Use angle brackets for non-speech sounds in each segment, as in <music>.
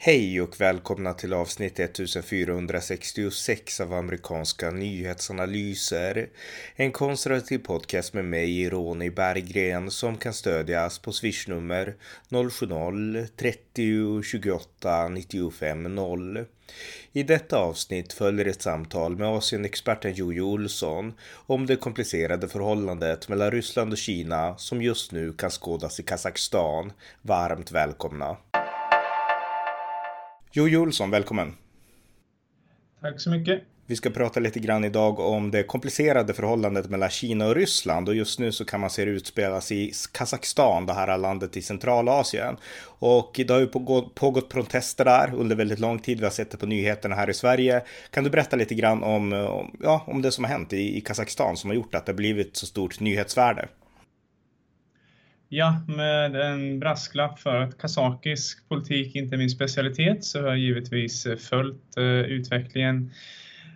Hej och välkomna till avsnitt 1466 av amerikanska nyhetsanalyser. En konservativ podcast med mig, Ronny Berggren, som kan stödjas på swishnummer 070-30 28 95 0. I detta avsnitt följer ett samtal med Asienexperten Jojo Olsson om det komplicerade förhållandet mellan Ryssland och Kina som just nu kan skådas i Kazakstan. Varmt välkomna! Jojo Olsson, välkommen! Tack så mycket! Vi ska prata lite grann idag om det komplicerade förhållandet mellan Kina och Ryssland och just nu så kan man se det utspelas i Kazakstan, det här landet i Centralasien. Och det har ju pågått protester där under väldigt lång tid. Vi har sett det på nyheterna här i Sverige. Kan du berätta lite grann om, ja, om det som har hänt i, i Kazakstan som har gjort att det blivit så stort nyhetsvärde? Ja, med en brasklapp för att kazakisk politik inte är min specialitet så har jag givetvis eh, följt eh, utvecklingen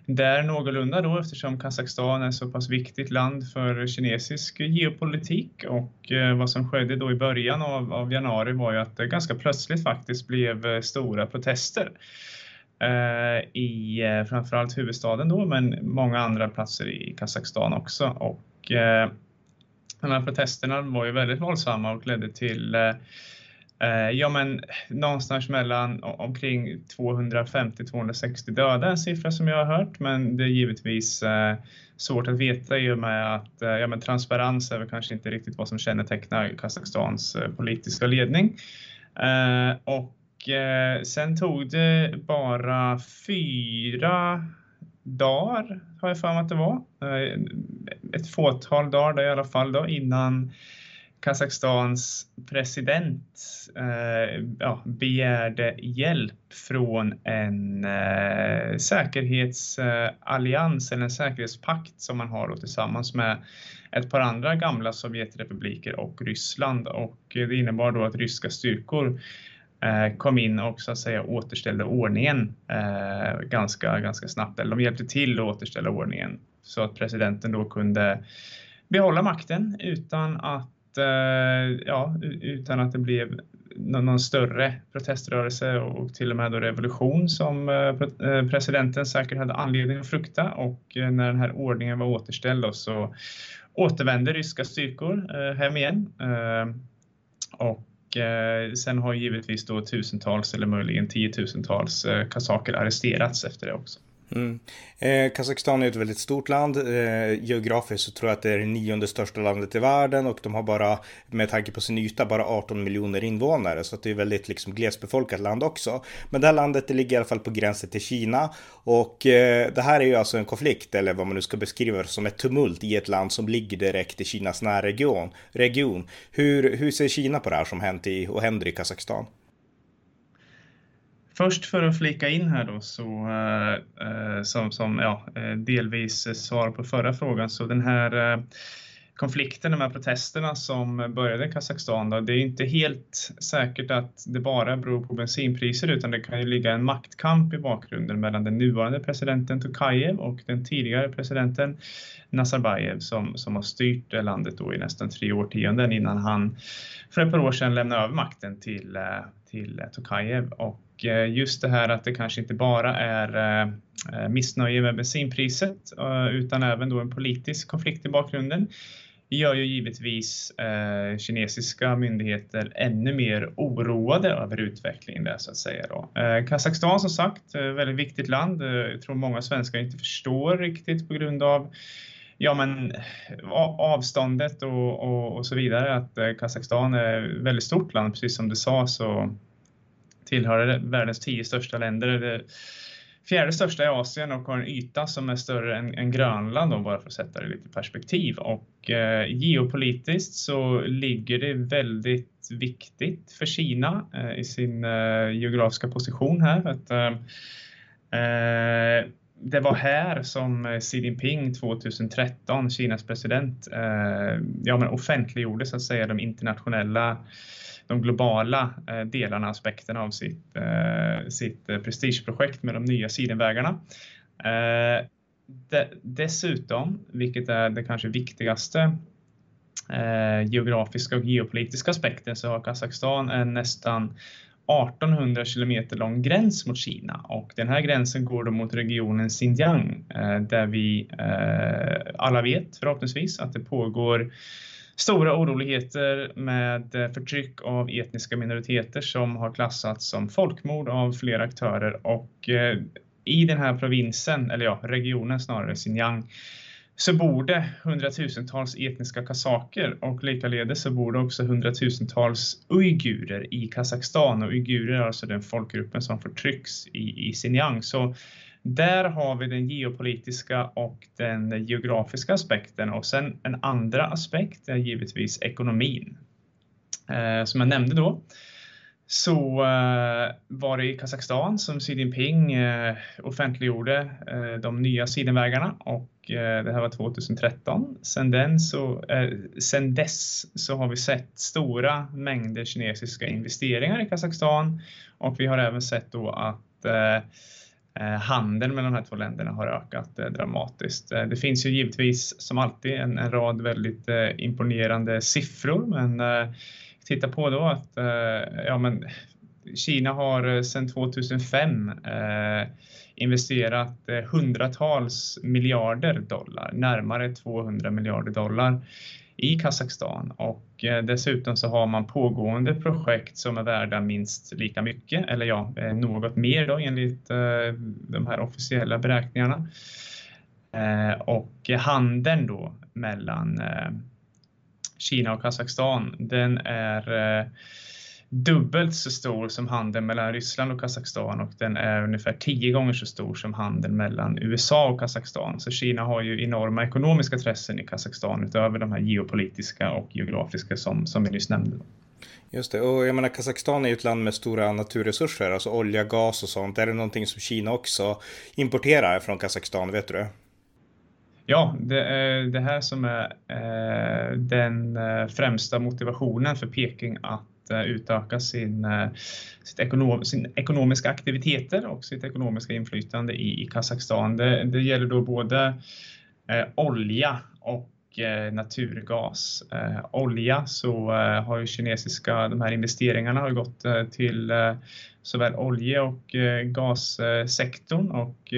där någorlunda då eftersom Kazakstan är så pass viktigt land för kinesisk geopolitik. Och eh, vad som skedde då i början av, av januari var ju att det ganska plötsligt faktiskt blev stora protester i framförallt huvudstaden då men många andra platser i Kazakstan också. Och de här protesterna var ju väldigt våldsamma och ledde till eh, eh ja, men någonstans mellan omkring 250-260 döda, en siffra som jag har hört, men det är givetvis eh, svårt att veta i och med att eh, ja, men transparens är väl kanske inte riktigt vad som kännetecknar Kazakstans eh, politiska ledning. Eh, och eh, sen tog det bara fyra dagar, har jag för mig att det var. Eh, ett fåtal dagar i alla fall då, innan Kazakstans president eh, ja, begärde hjälp från en eh, säkerhetsallians eller en säkerhetspakt som man har då tillsammans med ett par andra gamla Sovjetrepubliker och Ryssland och det innebar då att ryska styrkor Eh, Eh, kom in och så att säga återställde ordningen eh, ganska, ganska snabbt. Eller de hjälpte till att återställa ordningen så att presidenten då kunde behålla makten utan att, eh, ja, utan att det blev någon större proteströrelse och till och med då revolution som eh, eh, presidenten säkert hade anledning att frukta och när den här ordningen var återställd så återvände ryska styrkor hem igen. Och eh, sen har givetvis då tusentals eller möjligen tiotusentals eh, kazaker arresterats efter det också. Mm. Eh, Kazakstan är ett väldigt stort land. Eh, geografiskt så tror jag att det är det nionde största landet i världen och de har bara, med tanke på sin yta, bara 18 miljoner invånare. Så att det är väldigt liksom glesbefolkat land också. Men det här landet det ligger i alla fall på gränsen till Kina. Och eh, det här är ju alltså en konflikt, eller vad man nu ska beskriva som ett tumult i ett land som ligger direkt i Kinas närregion. Region. Hur, hur ser Kina på det här som hänt i, och händer i Kazakstan? Först för att flika in här då, så, eh, eh som, som ja, eh, delvis svar på förra frågan, så den här eh, konflikten, de här protesterna som började i Kazakstan, då, det är inte helt säkert att det bara beror på bensinpriser utan det kan ju ligga en maktkamp i bakgrunden mellan den nuvarande presidenten Tokajev och den tidigare presidenten Nazarbayev som, som har styrt landet då i nästan tre årtionden innan han för ett par år sedan lämnade över makten till, eh, till eh, Tokajev. Och eh, just det här att det kanske inte bara är eh, missnöje med bensinpriset utan även då en politisk konflikt i bakgrunden gör ju givetvis eh, kinesiska myndigheter ännu mer oroade över utvecklingen där så att säga. Då. Eh, Kazakstan som sagt, eh, väldigt viktigt land. Jag tror många svenskar inte förstår riktigt på grund av ja, men, avståndet och, och, och så vidare. Att eh, Kazakstan är ett väldigt stort land, precis som du sa så tillhör världens tio största länder. Det fjärde största i Asien och har en yta som är större än, än Grönland då, bara för att sätta det lite i perspektiv. Och eh, geopolitiskt så ligger det väldigt viktigt för Kina eh, i sin eh, geografiska position här. Att, eh, eh det var här som eh, Xi Jinping 2013, Kinas president, eh, ja, men offentliggjorde så att säga de internationella de globala eh, delarna, aspekterna av sitt, eh, sitt eh, prestigeprojekt med de nya sidenvägarna. Eh, dessutom, vilket är det kanske viktigaste geografiska och geopolitiska aspekten, så har Kazakstan en nästan 1800 kilometer lång gräns mot Kina. Och den här gränsen går då mot regionen Xinjiang eh, där vi eh, alla vet förhoppningsvis att det pågår stora oroligheter med eh, förtryck av etniska minoriteter som har klassats som folkmord av flera aktörer. Och i den här provinsen, eller ja, regionen snarare, Xinjiang, så bor det hundratusentals etniska kazaker och likaledes så bor det också hundratusentals uigurer i Kazakstan och uigurer är alltså den folkgruppen som förtrycks i, i Xinjiang. Så där har vi den geopolitiska och den geografiska aspekten och sen en andra aspekt är givetvis ekonomin. Eh, som jag nämnde då så uh, var det i Kazakstan som Xi Jinping uh, offentliggjorde uh, de nya sidenvägarna och det här var 2013. Sen, den så, sen dess så har vi sett stora mängder kinesiska investeringar i Kazakstan och vi har även sett då att handeln mellan de här två länderna har ökat dramatiskt. Det finns ju givetvis som alltid en, en rad väldigt imponerande siffror men titta på då att eh, ja, men Kina har eh, sedan 2005 eh, investerat eh, hundratals miljarder dollar, närmare 200 miljarder dollar i Kazakstan och eh, dessutom så har man pågående projekt som är värda minst lika mycket eller ja, eh, något mer då enligt eh, de här officiella beräkningarna. Eh, och handeln då mellan Kina och Kazakstan, den är eh, dubbelt så stor som handeln mellan Ryssland och Kazakstan och den är ungefär tio gånger så stor som handeln mellan USA och Kazakstan. Så Kina har ju enorma ekonomiska intressen i Kazakstan utöver de här geopolitiska och geografiska som, som vi nyss nämnde. Just det, och jag menar Kazakstan är ju ett land med stora naturresurser, alltså olja, gas och sånt. Är det någonting som Kina också importerar från Kazakstan, vet du det? Ja, det är det här som är eh, den eh, främsta motivationen för Peking att eh, utöka sin, sitt ekonom, sin ekonomiska aktiviteter och sitt ekonomiska inflytande i, i Kazakstan. Det, det gäller då både olja och naturgas. Olja så har ju kinesiska, de här investeringarna har gått till såväl olje och gassektorn och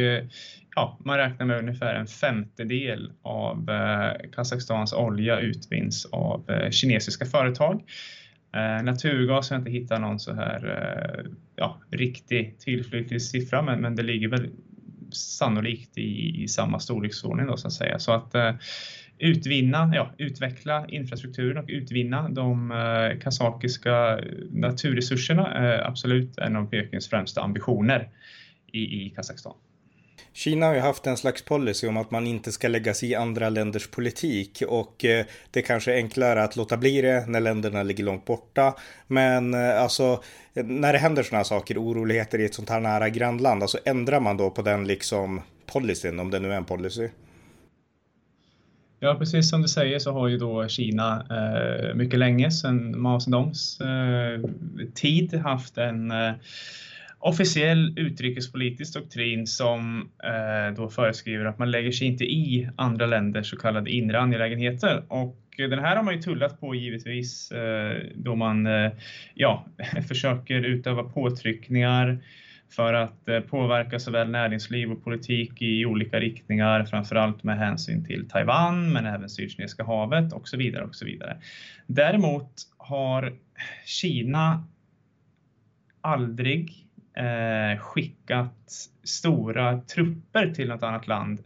ja, man räknar med ungefär en femtedel av eh, Kazakstans olja utvinns av eh, kinesiska företag. Eh, naturgas har jag inte hittat någon så här eh, ja, riktig tillförlitlig siffra, men, men det ligger väl sannolikt i, i samma storleksordning då så att säga. Så att eh, utvinna, ja, utveckla infrastrukturen och utvinna de eh, kazakiska naturresurserna är absolut en av Pekings främsta ambitioner i, i Kazakstan. Kina har ju haft en slags policy om att man inte ska lägga sig i andra länders politik och eh, det är kanske enklare att låta bli det när länderna ligger långt borta. Men eh, alltså när det händer sådana här saker, oroligheter i ett sånt här nära grannland, alltså ändrar man då på den liksom policyn, om det nu är en policy? Ja, precis som du säger så har ju då Kina eh, mycket länge sedan Mao Zedongs eh, tid haft en eh, officiell utrikespolitisk doktrin som eh, då föreskriver att man lägger sig inte i andra länders så kallade inre angelägenheter. Och den här har man ju tullat på givetvis eh, då man eh, ja, <laughs> försöker utöva påtryckningar för att eh, påverka såväl näringsliv och politik i olika riktningar, framförallt med hänsyn till Taiwan, men även Sydkinesiska havet och så vidare och så vidare. Däremot har Kina aldrig eh, skickat stora trupper till något annat land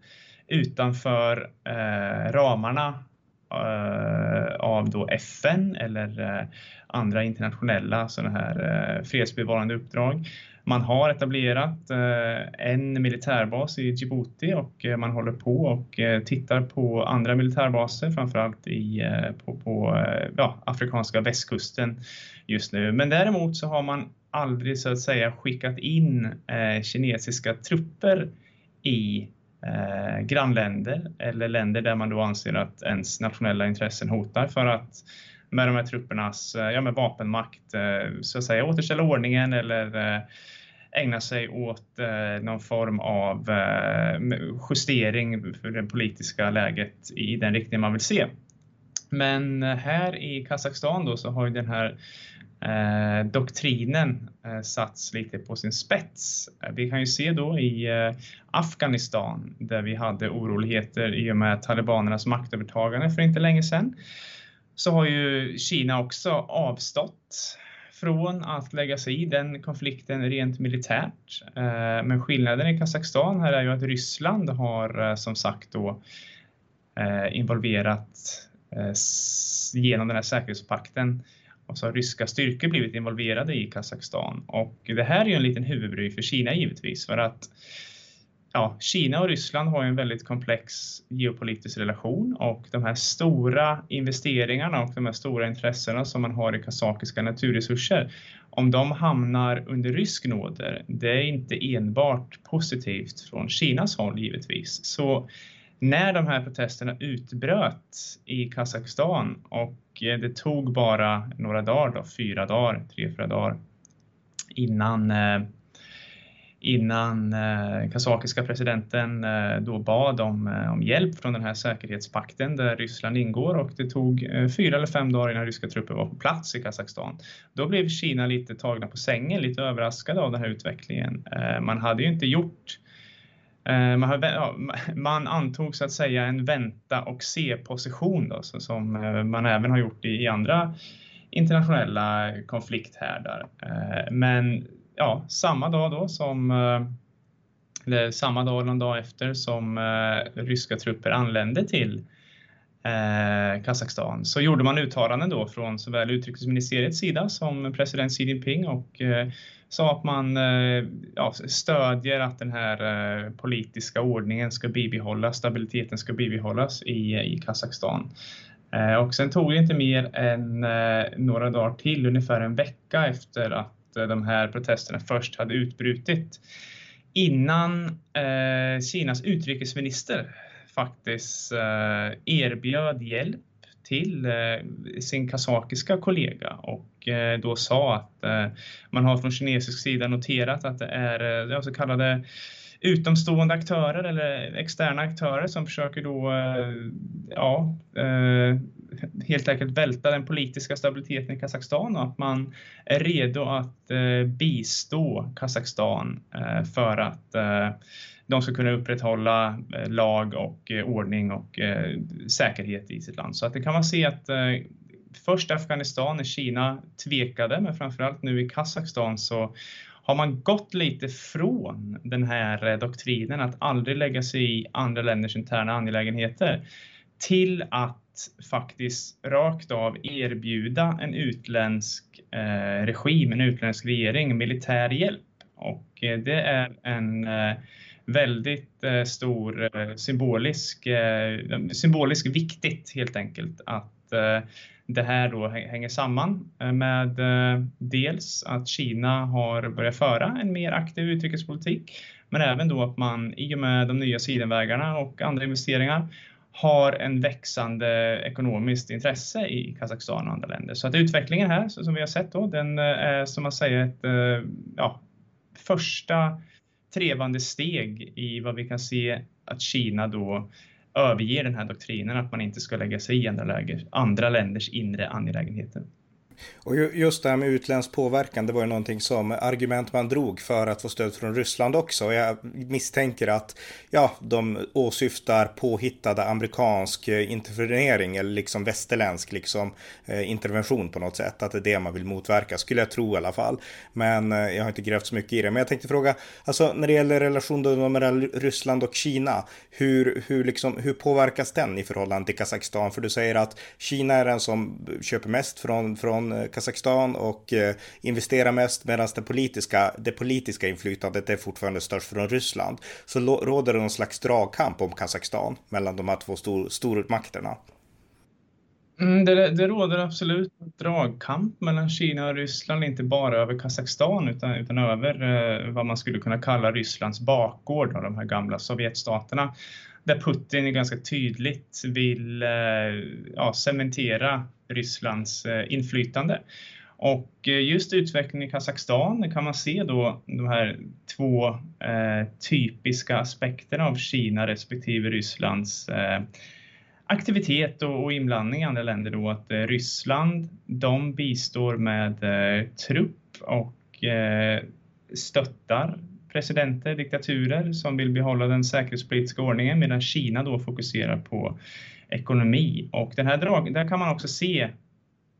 utanför eh, ramarna eh, av då FN eller eh, andra internationella sådana här eh, fredsbevarande uppdrag. Man har etablerat eh, en militärbas i Djibouti och eh, man håller på och eh, tittar på andra militärbaser, framförallt i, på, på ja, afrikanska västkusten just nu. Men däremot så har man aldrig så att säga skickat in eh, kinesiska trupper i eh, grannländer eller länder där man då anser att ens nationella intressen hotar för att med de här truppernas eh, ja, med vapenmakt eh, så att säga återställa ordningen eller eh, ägna sig åt eh, någon form av eh, justering för det politiska läget i den riktning man vill se. Men eh, här i Kazakstan då så har ju den här eh, doktrinen eh, satts lite på sin spets. Eh, vi kan ju se då i eh, Afghanistan där vi hade oroligheter i och med talibanernas maktövertagande för inte länge sedan så har ju Kina också avstått från att lägga sig i den konflikten rent militärt. Eh, men skillnaden i Kazakstan här är ju att Ryssland har eh, som sagt då eh, involverat eh, genom den här säkerhetspakten och så har ryska styrkor blivit involverade i Kazakstan och det här är ju en liten huvudbry för Kina givetvis för att ja, Kina och Ryssland har en väldigt komplex geopolitisk relation och de här stora investeringarna och de här stora intressena som man har i kazakiska naturresurser, om de hamnar under rysk nåder, det är inte enbart positivt från Kinas håll givetvis. Så när de här protesterna utbröt i Kazakstan och eh, det tog bara några dagar, då, fyra dagar, tre, fyra dagar innan eh, innan eh, kazakiska presidenten då bad om, om hjälp från den här säkerhetspakten där Ryssland ingår och det tog fyra eller fem dagar innan ryska trupper var på plats i Kazakstan. Då blev Kina lite tagna på sängen, lite överraskade av den här utvecklingen. Man hade ju inte gjort Eh, man, har, ja, man, antog så att säga en vänta och se position då, så som eh, man även har gjort i, i andra internationella konflikthärdar. Eh, men ja, samma dag då som eller samma dag eller någon dag efter som ryska trupper anlände till eh, Kazakstan så gjorde man uttalanden då från såväl utrikesministeriets sida som president Xi Jinping och eh, sa att man eh, ja, stödjer att den här eh, politiska ordningen ska bibehållas, stabiliteten ska bibehållas i, i Kazakstan. Eh, och sen tog det inte mer än eh, några dagar till, ungefär en vecka efter att Eh, de här protesterna först hade utbrutit innan eh, Kinas utrikesminister faktiskt eh, erbjöd hjälp till eh, sin kazakiska kollega och eh, då sa att eh, man har från kinesisk sida noterat att det är eh, så kallade utomstående aktörer eller externa aktörer som försöker då eh, ja, eh, helt enkelt välta den politiska stabiliteten i Kazakstan och att man är redo att eh, bistå Kazakstan för att de ska kunna upprätthålla lag och ordning och säkerhet i sitt land. Så att det kan man se att först Afghanistan när Kina tvekade, men framförallt nu i Kazakstan så har man gått lite från den här eh, doktrinen att aldrig lägga sig i andra länders interna angelägenheter till att faktiskt rakt av erbjuda en utländsk eh, regim, en utländsk regering, militär hjälp. Och eh, det är en eh, väldigt eh, stor eh, symbolisk, eh, viktigt helt enkelt att eh, det här då hänger samman eh, med eh, dels att Kina har börjat föra en mer aktiv utrikespolitik, men även då att man i och med de nya sidenvägarna och andra investeringar har en växande ekonomiskt intresse i Kazakstan och andra länder. Så att utvecklingen här, som vi har sett då, den eh, är som man säger ett ja, första trevande steg i vad vi kan se att Kina då överger den här doktrinen att man inte ska lägga sig i andra, läger, andra länders inre angelägenheter. Och just det här med utländsk påverkan, det var ju någonting som argument man drog för att få stöd från Ryssland också. Och jag misstänker att ja, de åsyftar påhittade amerikansk eh, intervenering eller liksom västerländsk liksom eh, intervention på något sätt. Att det är det man vill motverka, skulle jag tro i alla fall. Men eh, jag har inte grävt så mycket i det. Men jag tänkte fråga, alltså när det gäller relationen mellan Ryssland och Kina, hur, hur, liksom, hur påverkas den i förhållande till Kazakstan? För du säger att Kina är den som köper mest från, från Eh, Kazakstan och eh, investerar mest medan det politiska, det politiska inflytandet är fortfarande störst från Ryssland. Så råder det någon slags dragkamp om Kazakstan mellan de här två stor, stormakterna. Mm, det, det råder absolut dragkamp mellan Kina och Ryssland, inte bara över Kazakstan utan, utan över eh, vad man skulle kunna kalla Rysslands bakgård, av de här gamla Sovjetstaterna där Putin ganska tydligt vill eh, ja, cementera Rysslands eh, inflytande. Och eh, just utvecklingen i Kazakstan kan man se då de här två eh, typiska aspekterna av Kina respektive Rysslands eh, aktivitet och, och inblandning i andra länder då att eh, Ryssland, de bistår med eh, trupp och eh, stöttar presidenter, diktaturer som vill behålla den säkerhetspolitiska ordningen medan Kina då fokuserar på ekonomi. Och den här drag, där kan man också se eh,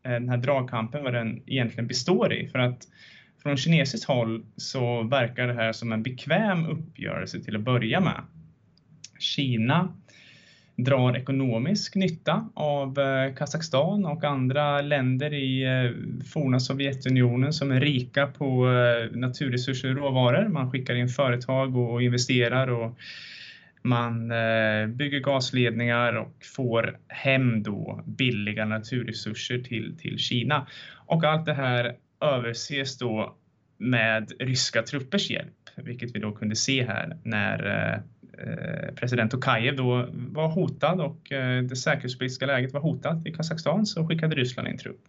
den här dragkampen, vad den egentligen består i. För att från kinesiskt håll så verkar det här som en bekväm uppgörelse till att börja med. Kina drar ekonomisk nytta av eh, Kazakstan och andra länder i eh, forna Sovjetunionen som är rika på naturresurser och råvaror. Man skickar in företag och investerar och man eh, bygger gasledningar och får hem då billiga naturresurser till, till Kina. Och allt det här överses då med ryska truppers hjälp, vilket vi då kunde se här när eh, eh, president Tokajev då var hotad och det säkerhetspolitiska läget var hotat i Kazakstan så skickade Ryssland in trupp.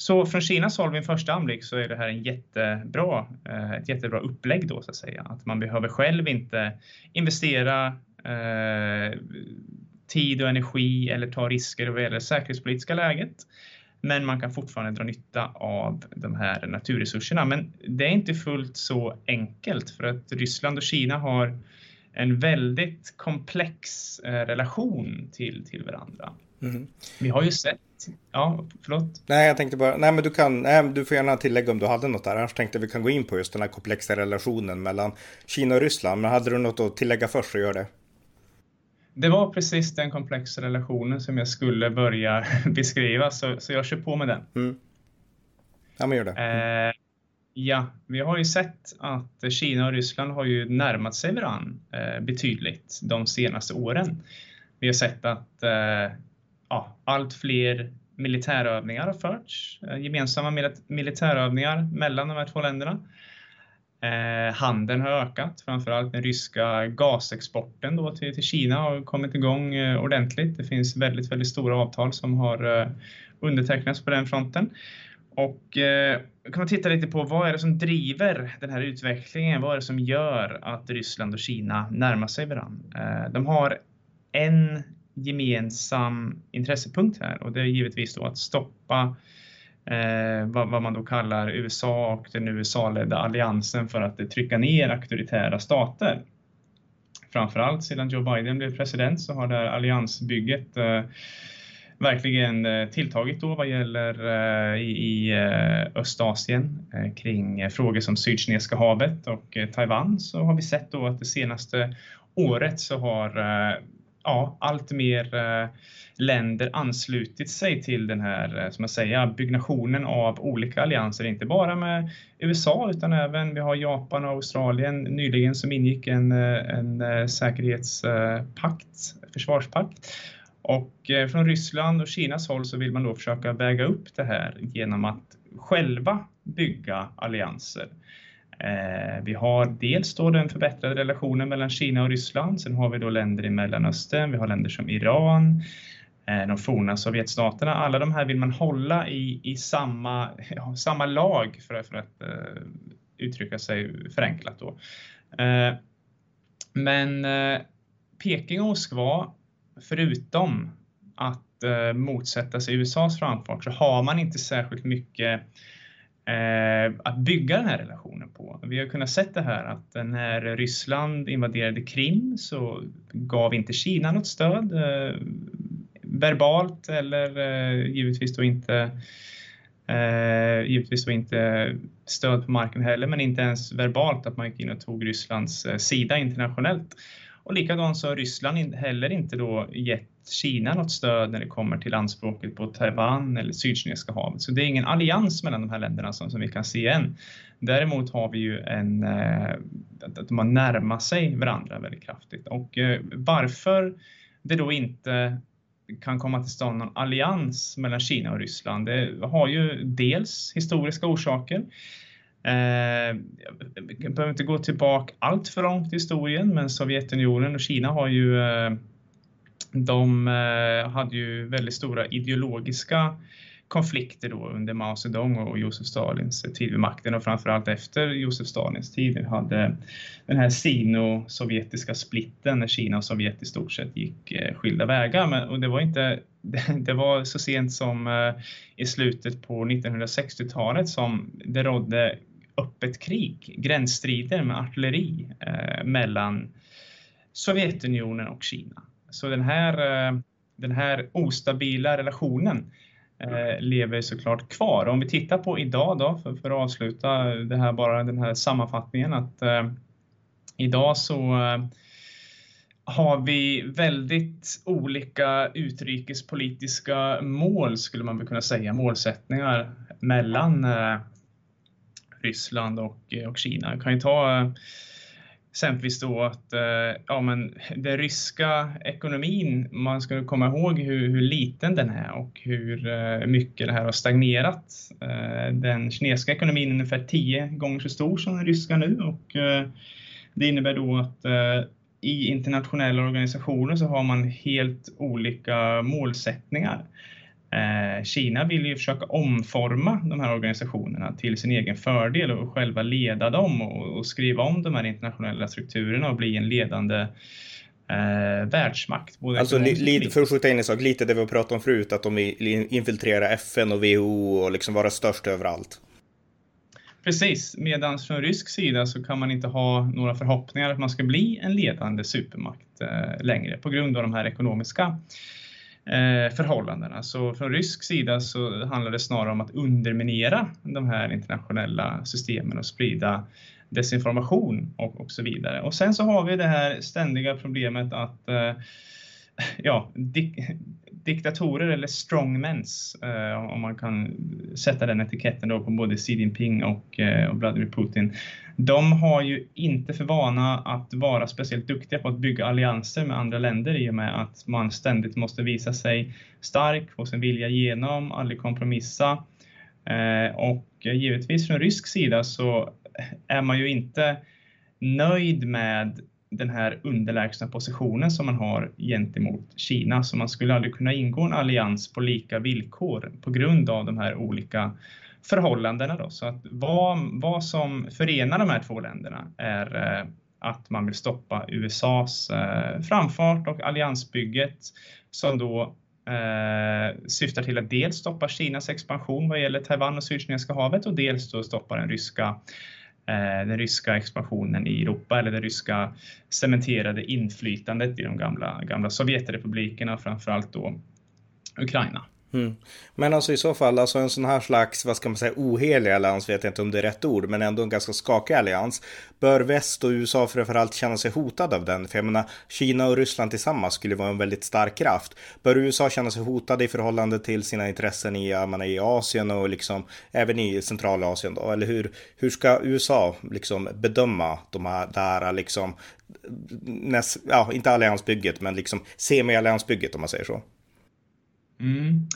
Så från Kinas håll vid en första anblick så är det här en jättebra, eh, ett jättebra upplägg då så att säga. Att man behöver själv inte investera eh, tid och energi eller ta risker vad gäller det säkerhetspolitiska läget. Men man kan fortfarande dra nytta av de här naturresurserna. Men det är inte fullt så enkelt för att Ryssland och Kina har en väldigt komplex eh, relation till, till varandra. Mm. Vi har ju sett, ja förlåt? Nej jag tänkte bara, nej men du kan, nej, du får gärna tillägga om du hade något där, annars tänkte vi kan gå in på just den här komplexa relationen mellan Kina och Ryssland, men hade du något att tillägga först så gör det. Det var precis den komplexa relationen som jag skulle börja <laughs> beskriva, så, så jag kör på med den. Mm. Ja men gör det. Mm. Eh, Ja, vi har ju sett att Kina och Ryssland har ju närmat sig varandra eh, betydligt de senaste åren. Vi har sett att eh, ja, allt fler militärövningar har förts, eh, gemensamma militärövningar mellan de här två länderna. Eh, handeln har ökat, framförallt den ryska gasexporten då till, till Kina har kommit igång eh, ordentligt. Det finns väldigt, väldigt stora avtal som har eh, undertecknats på den fronten. Och eh, kan man titta lite på vad är det som driver den här utvecklingen? Vad är det som gör att Ryssland och Kina närmar sig varandra? Eh, de har en gemensam intressepunkt här och det är givetvis då att stoppa eh, vad, vad, man då kallar USA och den USA-ledda alliansen för att trycka ner auktoritära stater. Framförallt sedan Joe Biden blev president så har det här alliansbygget eh, verkligen eh, tilltagit då vad gäller eh, i, i eh, Östasien eh, kring eh, frågor som Sydkinesiska havet och eh, Taiwan så har vi sett då att det senaste året så har ja, allt mer eh, länder anslutit sig till den här, eh, som jag säger, byggnationen av olika allianser, inte bara med USA utan även vi har Japan och Australien. Nyligen som ingick en, eh, en säkerhetspakt, försvarspakt. Och eh, från Ryssland och Kinas håll så vill man då försöka väga upp det här genom att själva bygga allianser. Eh, vi har dels då den förbättrade relationen mellan Kina och Ryssland. Sen har vi då länder i Mellanöstern. Vi har länder som Iran, eh, de forna Sovjetstaterna. Alla de här vill man hålla i, i samma, <laughs> ja, samma lag för, för att uh, uttrycka sig förenklat. Då. Uh, men uh, Peking och Moskva förutom att eh, motsätta sig USAs framfart så har man inte särskilt mycket eh, Eh, att bygga den här relationen på. Vi har kunnat se det här att när Ryssland invaderade Krim så gav inte Kina något stöd eh, verbalt eller eh, givetvis då inte eh, givetvis då inte stöd på marken heller, men inte ens verbalt att man gick in och tog Rysslands eh, sida internationellt. Och likadant så har Ryssland heller inte då gett Kina något stöd när det kommer till anspråket på Taiwan eller Sydkinesiska havet. Så det är ingen allians mellan de här länderna som, som vi kan se än. Däremot har vi ju en, eh, att de har närmat sig varandra väldigt kraftigt. Och eh, varför det då inte kan komma till stånd någon allians mellan Kina och Ryssland, det har ju dels historiska orsaker. Eh, jag behöver inte gå tillbaka allt för långt i historien, men Sovjetunionen och Kina har ju eh, de eh, hade ju väldigt stora ideologiska konflikter då under Mao Zedong och Josef Stalins tid vid makten och framförallt efter Josef Stalins tid. Vi hade den här sino-sovjetiska splitten när Kina och Sovjet i stort sett gick eh, skilda vägar. Men, och det var inte <laughs> det var så sent som eh, i slutet på 1960-talet som det rådde öppet krig, gränsstrider med artilleri eh, mellan Sovjetunionen och Kina. Så den här, eh, den här ostabila relationen eh, lever såklart kvar. Om vi tittar på idag då, för, för att avsluta det här, bara den här sammanfattningen, att eh, idag så eh, har vi väldigt olika utrikespolitiska mål, skulle man väl kunna säga, målsättningar mellan eh, Ryssland och, eh, och Kina. Jag kan ju ta eh, exempelvis då att eh, ja, men den ryska ekonomin, man ska komma ihåg hur, hur liten den är och hur mycket det här har stagnerat. Den kinesiska ekonomin är ungefär tio gånger så stor som den ryska nu och det innebär då att i internationella organisationer så har man helt olika målsättningar. Eh, Kina vill ju försöka omforma de här organisationerna till sin egen fördel och själva leda dem och, skriva om de här internationella strukturerna och bli en ledande eh, världsmakt. alltså lite, för att skjuta in en sak, lite det vi har pratat om förut, att de vill infiltrera FN och WHO och liksom vara störst överallt. Precis, medan från rysk sida så kan man inte ha några förhoppningar att man ska bli en ledande supermakt eh, längre på grund av de här ekonomiska Eh, förhållandena. Så från rysk sida så handlar det snarare om att underminera de här internationella systemen och sprida desinformation och, och så vidare. Och sen så har vi det här ständiga problemet att eh, ja, dik diktatorer eller strongmens, eh, om man kan sätta den etiketten då på både Xi Jinping och, eh, och Vladimir Putin. De har ju inte för vana att vara speciellt duktiga på att bygga allianser med andra länder i och med att man ständigt måste visa sig stark, få sin vilja igenom, aldrig kompromissa. Eh, och givetvis från rysk sida så är man ju inte nöjd med den här underlägsna positionen som man har gentemot Kina. Så man skulle aldrig kunna ingå en allians på lika villkor på grund av de här olika förhållandena. Då. Så att vad, vad som förenar de här två länderna är eh, att man vill stoppa USAs eh, framfart och alliansbygget som då eh, syftar till att dels stoppa Kinas expansion vad gäller Taiwan och Sydkinesiska havet och dels då stoppa den ryska eh, den ryska expansionen i Europa eller det ryska cementerade inflytandet i de gamla, gamla Sovjetrepublikerna, framförallt då Ukraina. Mm. Men alltså i så fall, alltså en sån här slags, vad ska man säga, ohelig allians, vet jag inte om det är rätt ord, men ändå en ganska skakig allians. Bör väst och USA framförallt känna sig hotade av den? För jag menar, Kina och Ryssland tillsammans skulle vara en väldigt stark kraft. Bör USA känna sig hotade i förhållande till sina intressen i, jag menar, i Asien och liksom även i Centralasien då? Eller hur, hur ska USA liksom bedöma de här, där liksom, näst, ja, inte alliansbygget, men liksom semi-alliansbygget om man säger så? Mm.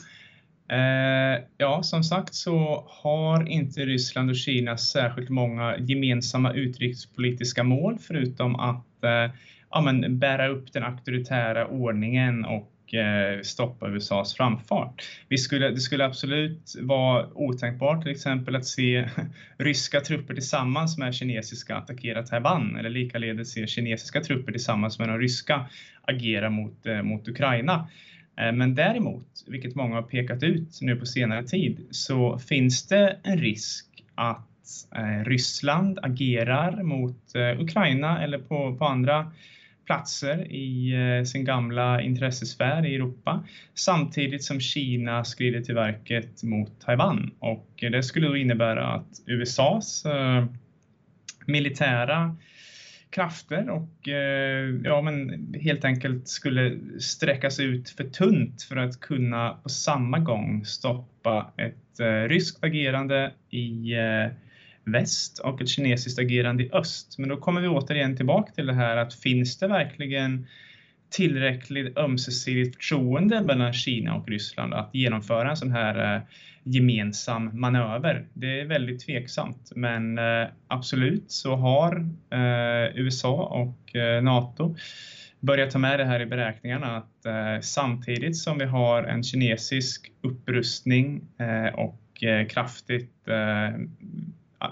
Eh, ja, som sagt så har inte Ryssland och Kina särskilt många gemensamma utrikespolitiska mål förutom att eh, ja, men, bära upp den auktoritära ordningen och eh, stoppa USAs framfart. Vi skulle, det skulle absolut vara otänkbart till exempel att se <laughs> ryska trupper tillsammans med kinesiska attackera Taiwan eller likaledes se kinesiska trupper tillsammans med de ryska agera mot, eh, mot Ukraina. Eh, men däremot, vilket många har pekat ut nu på senare tid, så finns det en risk att eh, Ryssland agerar mot eh, Ukraina eller på, på andra platser i sin gamla intressesfär i Europa samtidigt som Kina skrider till verket mot Taiwan. Och det skulle då innebära att USAs militära krafter och eh, ja, men helt enkelt skulle sträckas ut för tunt för att kunna på samma gång stoppa ett eh, ryskt agerande i eh, väst och ett kinesiskt agerande i öst. Men då kommer vi återigen tillbaka till det här att finns det verkligen tillräckligt ömsesidigt förtroende mellan Kina och Ryssland att genomföra en sån här gemensam manöver. Det är väldigt tveksamt, men eh, absolut så har eh, USA och eh, NATO börjat ta med det här i beräkningarna att samtidigt som vi har en kinesisk upprustning och kraftigt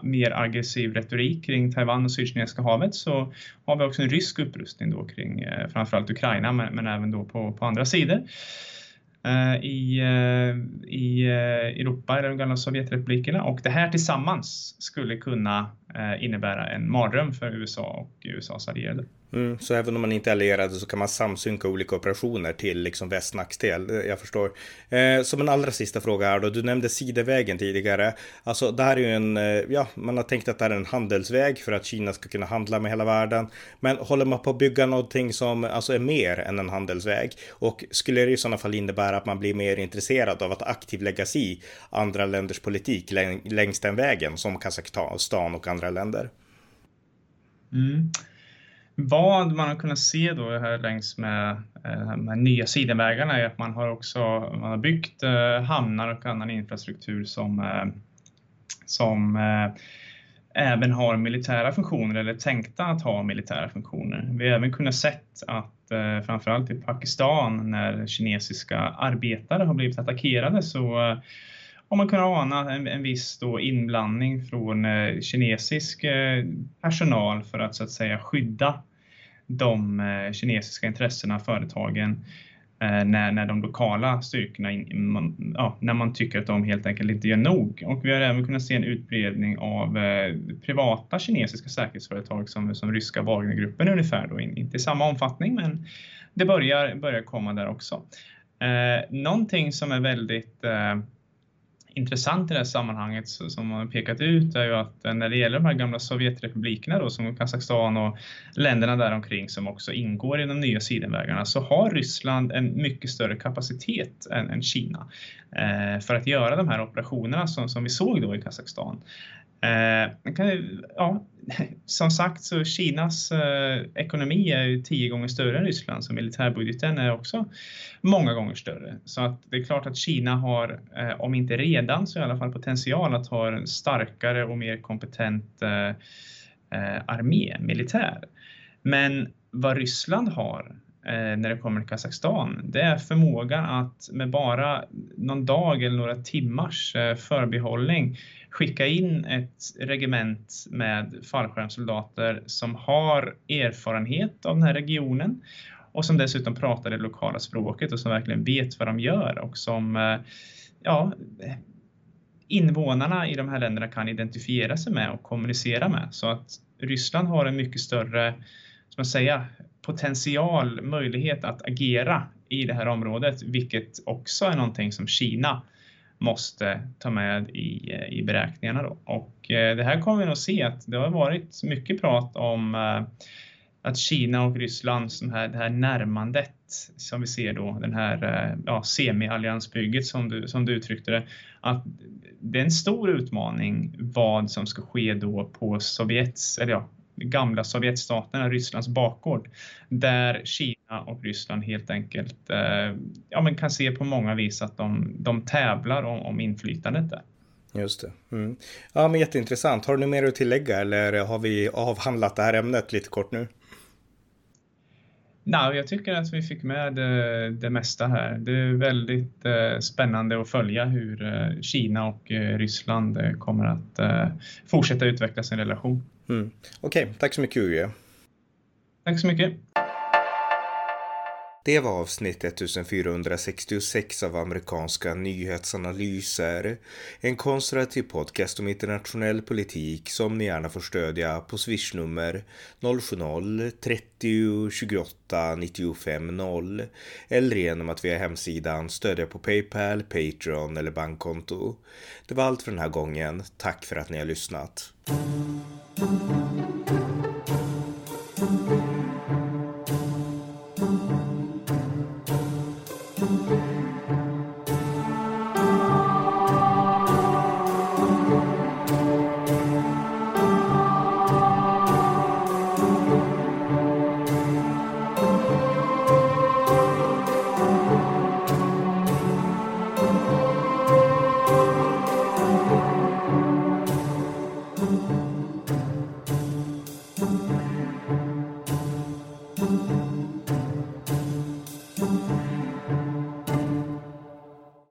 mer aggressiv retorik kring Taiwan och Sydkinesiska havet så har vi också en rysk upprustning då kring eh, framförallt Ukraina men, men även då på, på andra sidor. Eh, i, eh, i eh, Europa eller de gamla Sovjetrepublikerna och det här tillsammans skulle kunna eh, innebära en mardröm för USA och USAs allierade. Mm, så även om man inte är allierade så kan man samsynka olika operationer till liksom västs nackdel. Jag förstår. Eh, som en allra sista fråga här då. Du nämnde sidevägen tidigare. Alltså det här är ju en, eh, ja, man har tänkt att det här är en handelsväg för att Kina ska kunna handla med hela världen. Men håller man på att bygga någonting som alltså är mer än en handelsväg? Och skulle det i sådana fall innebära att man blir mer intresserad av att aktivt lägga sig i andra länders politik längs den vägen som Kazakstan och andra länder? Mm. Vad man har kunnat se då här längs med eh, de här nya sidenvägarna är att man har också man har byggt eh, hamnar och annan infrastruktur som, eh, som även har militära funktioner eller tänkta att ha militära funktioner. Vi har även kunnat sett att framförallt i Pakistan när kinesiska arbetare har blivit attackerade så har man kunnat ana en, en viss då inblandning från eh, kinesisk eh, personal för att så att säga skydda de eh, kinesiska intressena, företagen, eh, när, när de lokala styrkorna, in, man, ja, när man tycker att de helt enkelt inte gör nog. Och vi har även kunnat se en utbredning av eh, privata kinesiska säkerhetsföretag som, som ryska Wagnergruppen ungefär, då, in, inte i samma omfattning men det börjar, börjar komma där också. Eh, någonting som är väldigt eh, intressant i det här sammanhanget som man pekat ut är ju att eh, när det gäller de här gamla Sovjetrepublikerna då, som Kazakstan och länderna däromkring som också ingår i de nya sidenvägarna så har Ryssland en mycket större kapacitet än, än Kina eh, för att göra de här operationerna som, som vi såg då i Kazakstan. Eh, kan, ja, <laughs> som sagt så Kinas eh, ekonomi är ju tio gånger större än Ryssland så militärbudgeten är också många gånger större. Så att det är klart att Kina har, eh, om inte redan så i alla fall potential att ha en starkare och mer kompetent eh, eh armé, militär. Men vad Ryssland har eh, när det kommer till Kazakstan, det är förmågan att med bara någon dag eller några timmars eh, förbehållning skicka in ett regement med fallskärmssoldater som har erfarenhet av den här regionen och som dessutom pratar det lokala språket och som verkligen vet vad de gör och som eh, ja, invånarna i de här länderna kan identifiera sig med och kommunicera med. Så att Ryssland har en mycket större som man säga, potential, möjlighet att agera i det här området, vilket också är någonting som Kina måste ta med i, eh, i beräkningarna. Då. Och eh, det här kommer vi nog se att det har varit mycket prat om eh, att Kina och Ryssland, som här, det här närmandet som vi ser då, den här eh, ja, semi-alliansbygget som du, som du uttryckte det, att det är en stor utmaning vad som ska ske då på Sovjets, eller ja, gamla Sovjetstaterna, Rysslands bakgård, där Kina och Ryssland helt enkelt eh, ja, men kan se på många vis att de, de tävlar om, om inflytandet där. Just det. Mm. Ja, men jätteintressant. Har du mer att tillägga eller har vi avhandlat det här ämnet lite kort nu? Nej, jag tycker att vi fick med det, det mesta här. Det är väldigt eh, spännande att följa hur eh, Kina och eh, Ryssland eh, kommer att eh, fortsätta utveckla sin relation. Mm. Okej, okay, tack så mycket Uje. Tack så mycket. Det var avsnitt 1466 av amerikanska nyhetsanalyser. En konservativ podcast om internationell politik som ni gärna får stödja på swishnummer 070-30 28 95 0 eller genom att via hemsidan stödja på Paypal, Patreon eller bankkonto. Det var allt för den här gången. Tack för att ni har lyssnat. Thank you.